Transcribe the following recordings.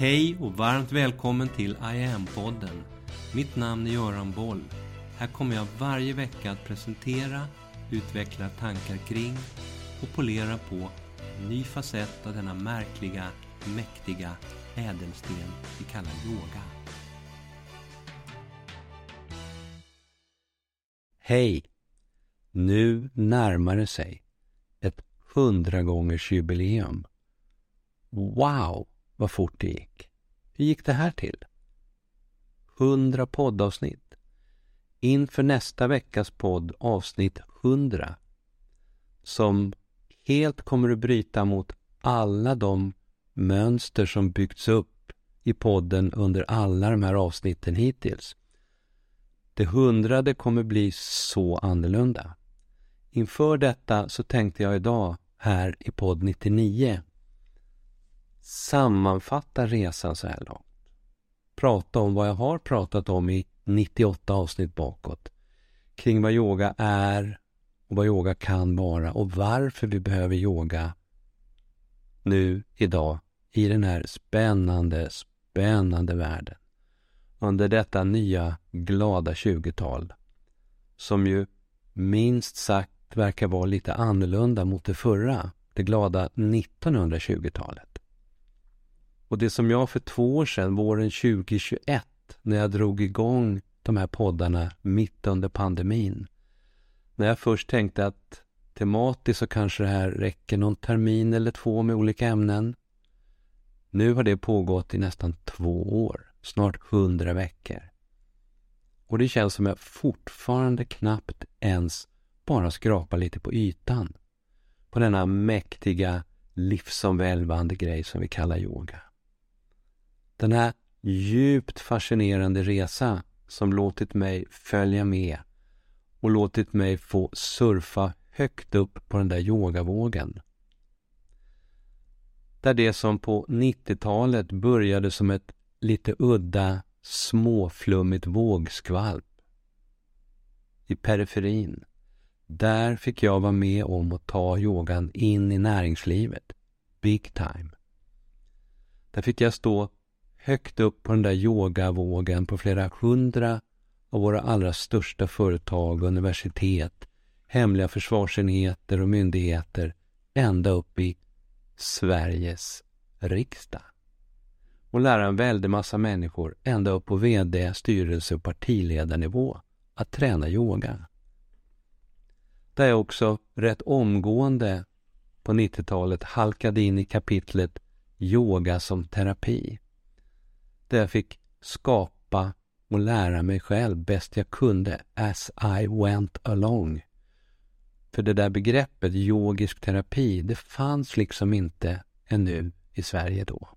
Hej och varmt välkommen till I am-podden. Mitt namn är Göran Boll. Här kommer jag varje vecka att presentera, utveckla tankar kring och polera på en ny facett av denna märkliga, mäktiga ädelsten vi kallar yoga. Hej! Nu närmar det sig ett hundragångersjubileum. Wow, vad fort det gick. Hur gick det här till? Hundra poddavsnitt. Inför nästa veckas podd, avsnitt 100, som helt kommer att bryta mot alla de mönster som byggts upp i podden under alla de här avsnitten hittills. Det hundrade kommer bli så annorlunda. Inför detta så tänkte jag idag här i podd 99 sammanfatta resan så här långt. Prata om vad jag har pratat om i 98 avsnitt bakåt. Kring vad yoga är och vad yoga kan vara och varför vi behöver yoga nu, idag, i den här spännande, spännande världen. Under detta nya glada 20-tal som ju minst sagt verkar vara lite annorlunda mot det förra, det glada 1920-talet. Och det som jag för två år sedan, våren 2021, när jag drog igång de här poddarna mitt under pandemin, när jag först tänkte att tematiskt så kanske det här räcker någon termin eller två med olika ämnen. Nu har det pågått i nästan två år, snart hundra veckor. Och det känns som jag fortfarande knappt ens bara skrapar lite på ytan på denna mäktiga livsomvälvande grej som vi kallar yoga. Den här djupt fascinerande resa som låtit mig följa med och låtit mig få surfa högt upp på den där yogavågen. Där det som på 90-talet började som ett lite udda småflummigt vågskvalp i periferin. Där fick jag vara med om att ta yogan in i näringslivet. Big time. Där fick jag stå högt upp på den där yogavågen på flera hundra av våra allra största företag, universitet, hemliga försvarsenheter och myndigheter ända upp i Sveriges riksdag. Och lära en väldig massa människor ända upp på VD, styrelse och partiledarnivå att träna yoga. Där jag också rätt omgående på 90-talet halkade in i kapitlet yoga som terapi där jag fick skapa och lära mig själv bäst jag kunde as I went along. För det där begreppet yogisk terapi, det fanns liksom inte ännu i Sverige då.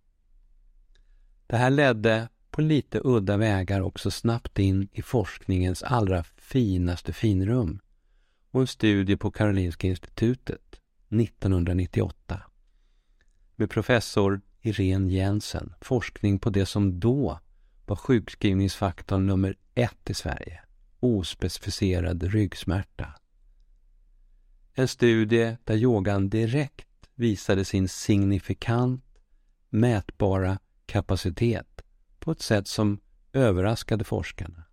Det här ledde på lite udda vägar också snabbt in i forskningens allra finaste finrum och en studie på Karolinska institutet 1998 med professor Irene Jensen forskning på det som då var sjukskrivningsfaktorn nummer ett i Sverige, ospecificerad ryggsmärta. En studie där yogan direkt visade sin signifikant mätbara kapacitet på ett sätt som överraskade forskarna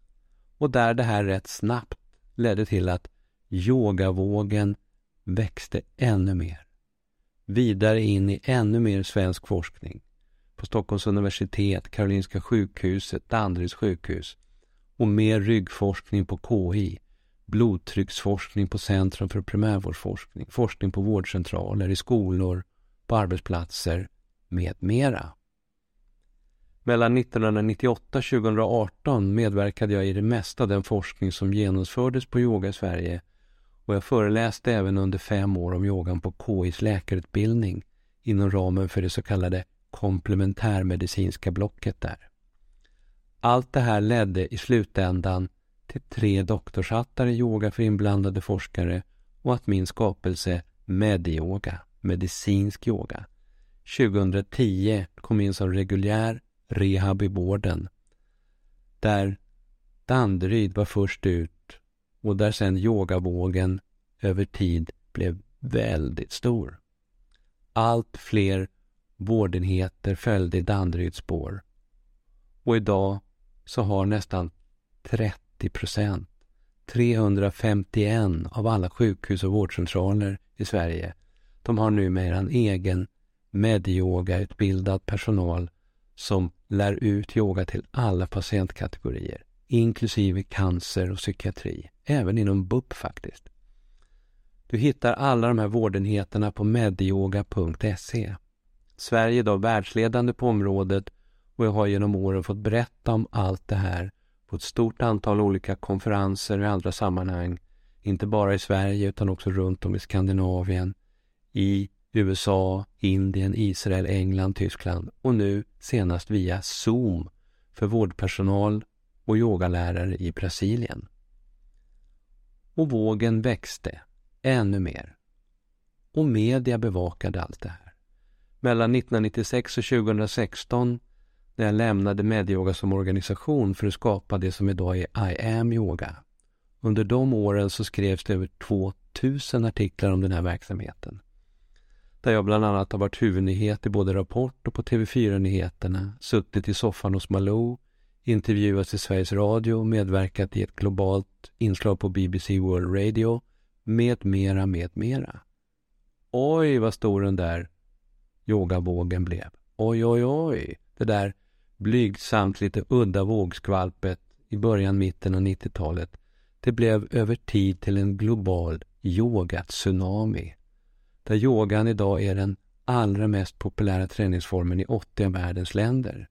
och där det här rätt snabbt ledde till att yogavågen växte ännu mer vidare in i ännu mer svensk forskning. På Stockholms universitet, Karolinska sjukhuset, Danderyds sjukhus. Och mer ryggforskning på KI, blodtrycksforskning på Centrum för primärvårdsforskning, forskning på vårdcentraler, i skolor, på arbetsplatser med mera. Mellan 1998 och 2018 medverkade jag i det mesta av den forskning som genomfördes på yoga i Sverige och jag föreläste även under fem år om yogan på KIs läkarutbildning inom ramen för det så kallade komplementärmedicinska blocket där. Allt det här ledde i slutändan till tre doktorshattar i yoga för inblandade forskare och att min skapelse Medyoga, medicinsk yoga, 2010 kom in som reguljär rehab i vården där Danderyd var först ut och där sen yogavågen över tid blev väldigt stor. Allt fler vårdenheter följde i Danderyds spår. Och idag så har nästan 30 procent, 351 av alla sjukhus och vårdcentraler i Sverige, de har numera en egen medyogautbildad personal som lär ut yoga till alla patientkategorier, inklusive cancer och psykiatri, även inom BUP faktiskt. Du hittar alla de här vårdenheterna på medyoga.se. Sverige är idag världsledande på området och jag har genom åren fått berätta om allt det här på ett stort antal olika konferenser och andra sammanhang. Inte bara i Sverige utan också runt om i Skandinavien, i USA, Indien, Israel, England, Tyskland och nu senast via Zoom för vårdpersonal och yogalärare i Brasilien. Och vågen växte ännu mer. Och media bevakade allt det här. Mellan 1996 och 2016 när jag lämnade Medyoga som organisation för att skapa det som idag är I am yoga. Under de åren så skrevs det över 2000 artiklar om den här verksamheten. Där jag bland annat har varit huvudnyhet i både Rapport och på TV4-nyheterna, suttit i soffan hos Malou, intervjuats i Sveriges Radio, medverkat i ett globalt inslag på BBC World Radio, med mera, med mera. Oj, vad stor den där yogavågen blev. Oj, oj, oj. Det där blygsamt lite udda vågskvalpet i början, mitten av 90-talet. Det blev över tid till en global yogatsunami. Där yogan idag är den allra mest populära träningsformen i 80 av världens länder.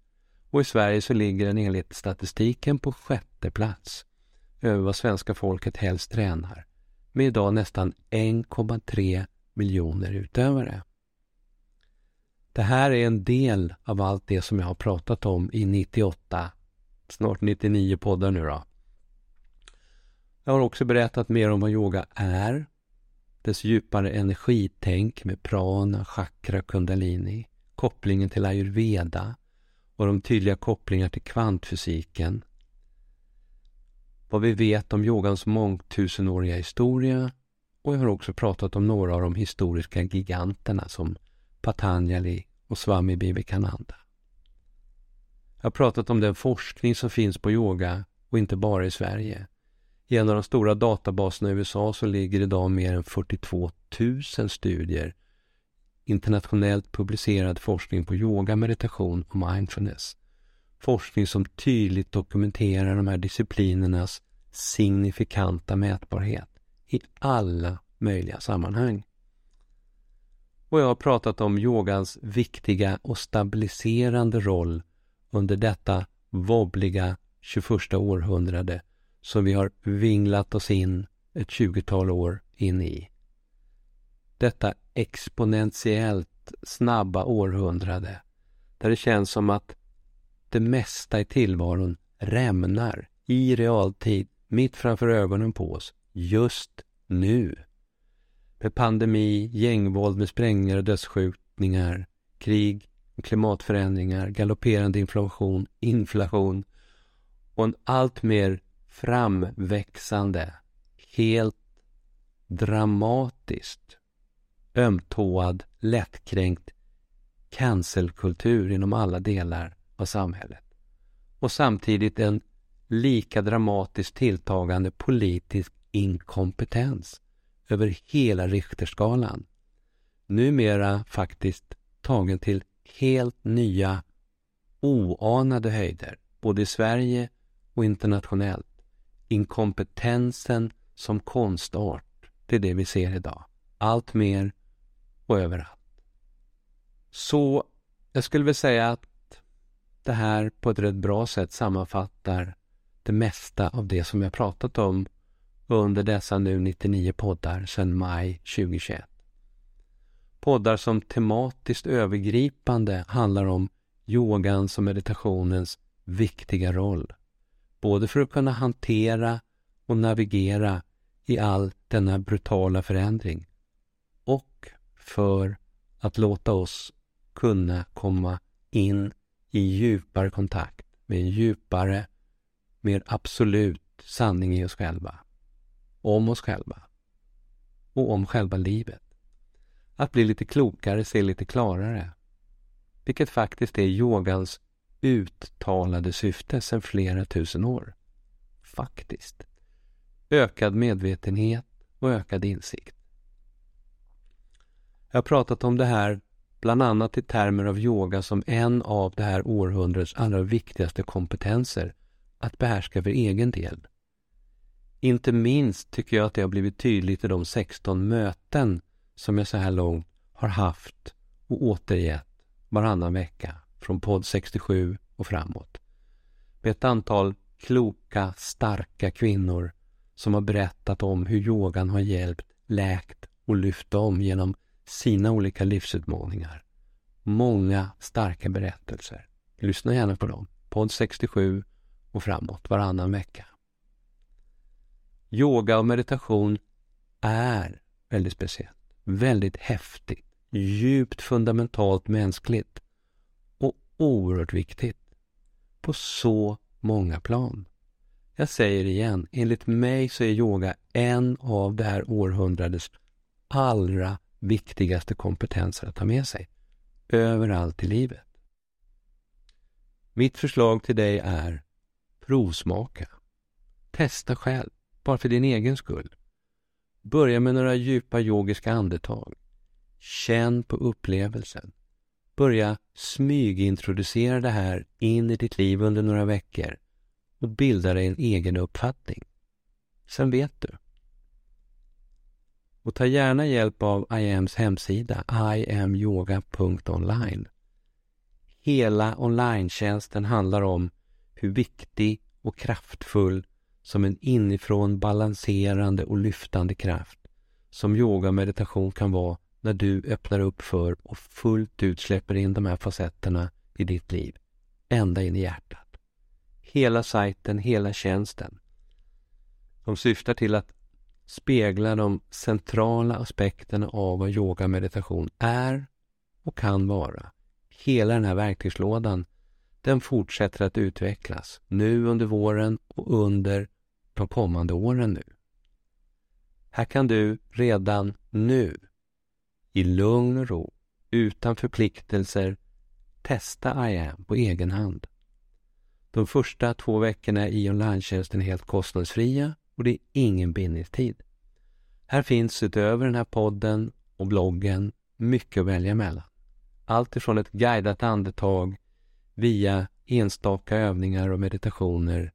Och i Sverige så ligger den enligt statistiken på sjätte plats över vad svenska folket helst tränar med idag nästan 1,3 miljoner utövare. Det här är en del av allt det som jag har pratat om i 98, snart 99 poddar nu då. Jag har också berättat mer om vad yoga är, dess djupare energitänk med prana, chakra, kundalini, kopplingen till ayurveda och de tydliga kopplingar till kvantfysiken. Vad vi vet om yogans mångtusenåriga historia och jag har också pratat om några av de historiska giganterna som Patanjali och Swami Vivekananda. Jag har pratat om den forskning som finns på yoga och inte bara i Sverige. I en av de stora databaserna i USA så ligger idag mer än 42 000 studier internationellt publicerad forskning på yoga, meditation och mindfulness. Forskning som tydligt dokumenterar de här disciplinernas signifikanta mätbarhet i alla möjliga sammanhang. Och jag har pratat om yogans viktiga och stabiliserande roll under detta vobbliga 21 århundrade som vi har vinglat oss in ett tjugotal år in i. Detta exponentiellt snabba århundrade där det känns som att det mesta i tillvaron rämnar i realtid mitt framför ögonen på oss just nu. Med pandemi, gängvåld med sprängningar och dödsskjutningar, krig, klimatförändringar, galopperande inflation, inflation och en allt mer framväxande, helt dramatiskt ömtåad, lättkränkt cancelkultur inom alla delar av samhället. Och samtidigt en lika dramatiskt tilltagande politisk inkompetens över hela Richterskalan. Numera faktiskt tagen till helt nya, oanade höjder, både i Sverige och internationellt. Inkompetensen som konstart, det är det vi ser idag. Allt mer och överallt. Så jag skulle väl säga att det här på ett rätt bra sätt sammanfattar det mesta av det som jag pratat om under dessa nu 99 poddar sedan maj 2021. Poddar som tematiskt övergripande handlar om yogans och meditationens viktiga roll. Både för att kunna hantera och navigera i all denna brutala förändring för att låta oss kunna komma in i djupare kontakt med en djupare, mer absolut sanning i oss själva. Om oss själva. Och om själva livet. Att bli lite klokare, se lite klarare. vilket faktiskt är yogans uttalade syfte sedan flera tusen år. Faktiskt. Ökad medvetenhet och ökad insikt. Jag har pratat om det här bland annat i termer av yoga som en av det här århundradets allra viktigaste kompetenser, att behärska för egen del. Inte minst tycker jag att det har blivit tydligt i de 16 möten som jag så här långt har haft och återgett varannan vecka från podd 67 och framåt. Med ett antal kloka, starka kvinnor som har berättat om hur yogan har hjälpt, läkt och lyft dem genom sina olika livsutmaningar. Många starka berättelser. Lyssna gärna på dem. Podd 67 och framåt varannan vecka. Yoga och meditation är väldigt speciellt, väldigt häftigt, djupt fundamentalt mänskligt och oerhört viktigt på så många plan. Jag säger igen, enligt mig så är yoga en av det här århundradets allra viktigaste kompetenser att ta med sig överallt i livet. Mitt förslag till dig är provsmaka. Testa själv, bara för din egen skull. Börja med några djupa yogiska andetag. Känn på upplevelsen. Börja smygintroducera det här in i ditt liv under några veckor och bilda dig en egen uppfattning. Sen vet du. Och ta gärna hjälp av IAMs hemsida iamyoga.online. Hela online handlar om hur viktig och kraftfull som en inifrån balanserande och lyftande kraft som yoga och meditation kan vara när du öppnar upp för och fullt ut släpper in de här facetterna i ditt liv. Ända in i hjärtat. Hela sajten, hela tjänsten. De syftar till att speglar de centrala aspekterna av vad yoga och meditation är och kan vara. Hela den här verktygslådan, den fortsätter att utvecklas nu under våren och under de kommande åren nu. Här kan du redan nu, i lugn och ro, utan förpliktelser, testa IAM på egen hand. De första två veckorna i online är helt kostnadsfria och det är ingen bindningstid. Här finns utöver den här podden och bloggen mycket att välja mellan. Allt ifrån ett guidat andetag via enstaka övningar och meditationer,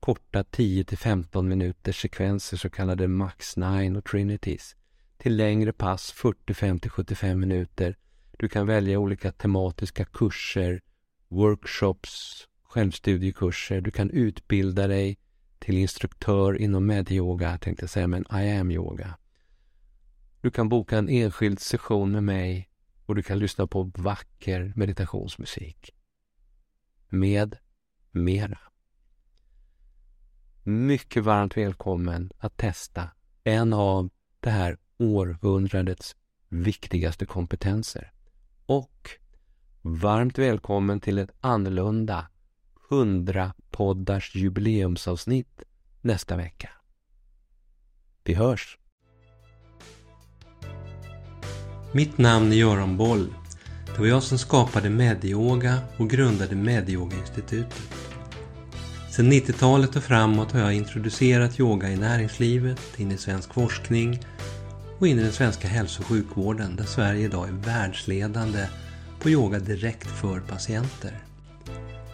korta 10 15 minuters sekvenser, så kallade Max 9 och Trinities, till längre pass, 40, 50, 75 minuter. Du kan välja olika tematiska kurser, workshops, självstudiekurser. Du kan utbilda dig till instruktör inom medyoga, tänkte jag säga, men I am yoga. Du kan boka en enskild session med mig och du kan lyssna på vacker meditationsmusik. Med mera. Mycket varmt välkommen att testa en av det här århundradets viktigaste kompetenser. Och varmt välkommen till ett annorlunda 100 poddars jubileumsavsnitt nästa vecka. Vi hörs! Mitt namn är Göran Boll. Det var jag som skapade Medyoga och grundade Medyoga-institutet. Sedan 90-talet och framåt har jag introducerat yoga i näringslivet, in i svensk forskning och in i den svenska hälso och sjukvården där Sverige idag är världsledande på yoga direkt för patienter.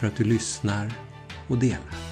För att du lyssnar och delar.